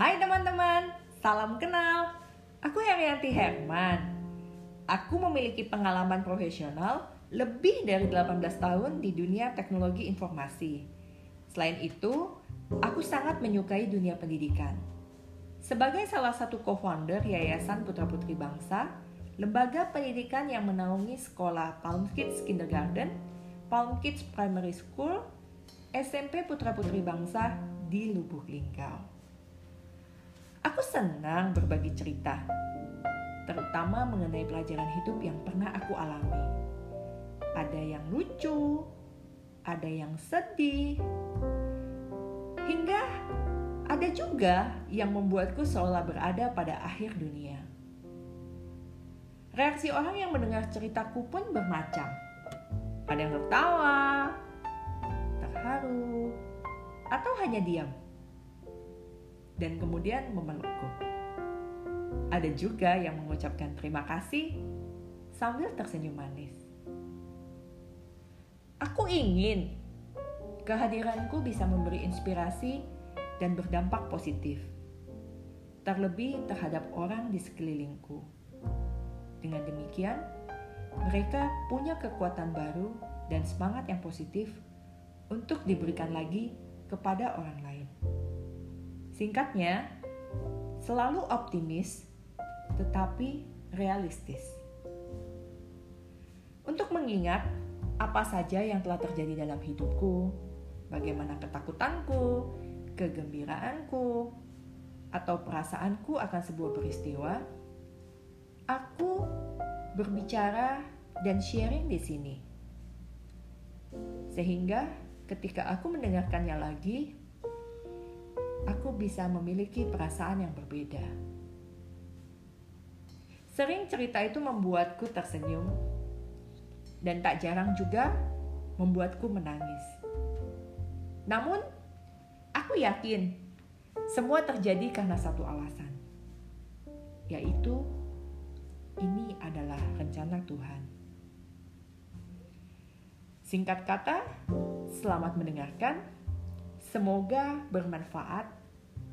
Hai teman-teman, salam kenal. Aku Herianti Herman. Aku memiliki pengalaman profesional lebih dari 18 tahun di dunia teknologi informasi. Selain itu, aku sangat menyukai dunia pendidikan. Sebagai salah satu co-founder Yayasan Putra Putri Bangsa, lembaga pendidikan yang menaungi sekolah Palm Kids Kindergarten, Palm Kids Primary School, SMP Putra Putri Bangsa di Lubuk Linggau. Aku senang berbagi cerita, terutama mengenai pelajaran hidup yang pernah aku alami. Ada yang lucu, ada yang sedih, hingga ada juga yang membuatku seolah berada pada akhir dunia. Reaksi orang yang mendengar ceritaku pun bermacam. Ada yang tertawa, terharu, atau hanya diam. Dan kemudian memelukku. Ada juga yang mengucapkan terima kasih sambil tersenyum manis. Aku ingin kehadiranku bisa memberi inspirasi dan berdampak positif, terlebih terhadap orang di sekelilingku. Dengan demikian, mereka punya kekuatan baru dan semangat yang positif untuk diberikan lagi kepada orang lain. Singkatnya, selalu optimis tetapi realistis. Untuk mengingat apa saja yang telah terjadi dalam hidupku, bagaimana ketakutanku, kegembiraanku, atau perasaanku akan sebuah peristiwa, aku berbicara dan sharing di sini. Sehingga ketika aku mendengarkannya lagi, aku bisa memiliki perasaan yang berbeda. Sering cerita itu membuatku tersenyum dan tak jarang juga membuatku menangis. Namun, Aku yakin semua terjadi karena satu alasan, yaitu ini adalah rencana Tuhan. Singkat kata, selamat mendengarkan. Semoga bermanfaat,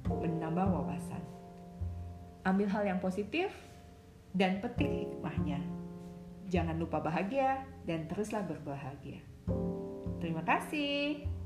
menambah wawasan. Ambil hal yang positif dan petik hikmahnya. Jangan lupa bahagia dan teruslah berbahagia. Terima kasih.